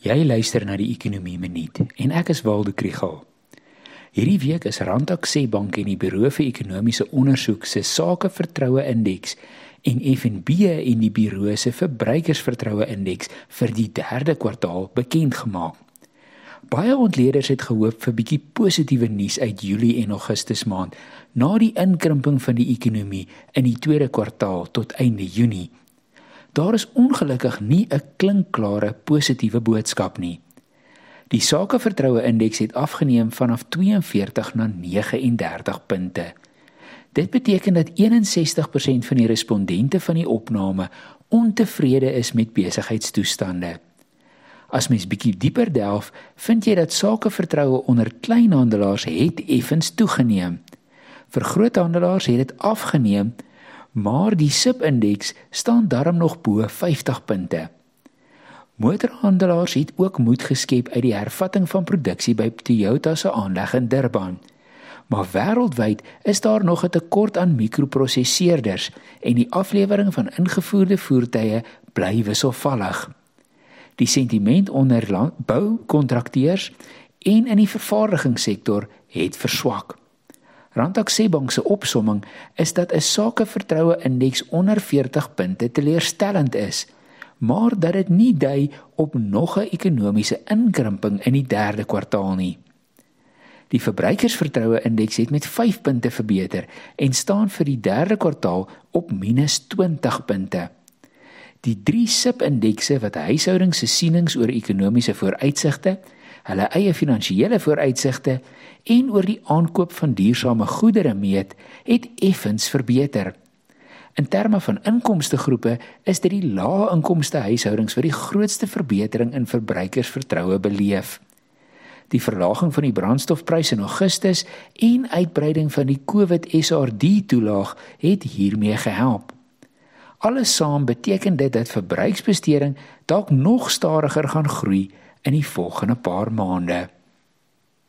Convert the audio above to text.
Jy luister na die Ekonomie Minuut en ek is Waldo Krügel. Hierdie week is Randstad se bank en die Buro vir Ekonomiese Onderzoek se Sakevertroue Indeks en FNB en die Buro se Verbruikersvertroue Indeks vir die 3de kwartaal bekend gemaak. Baie ontleeders het gehoop vir bietjie positiewe nuus uit Julie en Augustus maand na die inkrimping van die ekonomie in die tweede kwartaal tot einde Junie. Daar is ongelukkig nie 'n klinkklare positiewe boodskap nie. Die sakevertroue indeks het afgeneem vanaf 42 na 39 punte. Dit beteken dat 61% van die respondente van die opname ontevrede is met besigheidstoestande. As mens bietjie dieper delf, vind jy dat sakevertroue onder kleinhandelaars het effens toegeneem. Vir groothandelaars het dit afgeneem maar die SIP-indeks staan darm nog bo 50 punte. Motorhandelaars het ook moed geskep uit die hervatting van produksie by Toyota se aanleg in Durban. Maar wêreldwyd is daar nog 'n tekort aan mikroprosesseerders en die aflewering van ingevoerde voertuie bly wisselvallig. Die sentiment onder boukontrakteurs en in die vervaardigingssektor het verswak. Randak Sebank se opsomming is dat 'n sakevertroue indeks onder 40 punte teleurstellend is, maar dat dit nie dui op nog 'n ekonomiese inkrimping in die derde kwartaal nie. Die verbruikersvertroue indeks het met 5 punte verbeter en staan vir die derde kwartaal op -20 punte. Die drie SIP-indekse wat huishoudings se sienings oor ekonomiese vooruitsigte hulle eie finansiële vooruitsigte en oor die aankoop van duursame goedere meet, het effens verbeter. In terme van inkomste groepe is dit die lae inkomste huishoudings wat die grootste verbetering in verbruikersvertroue beleef. Die verlaging van die brandstofpryse in Augustus en uitbreiding van die COVID SRD toelaag het hiermee gehelp. Alles saam beteken dit dat verbruiksbesteding dalk nog stadiger gaan groei in die volgende paar maande.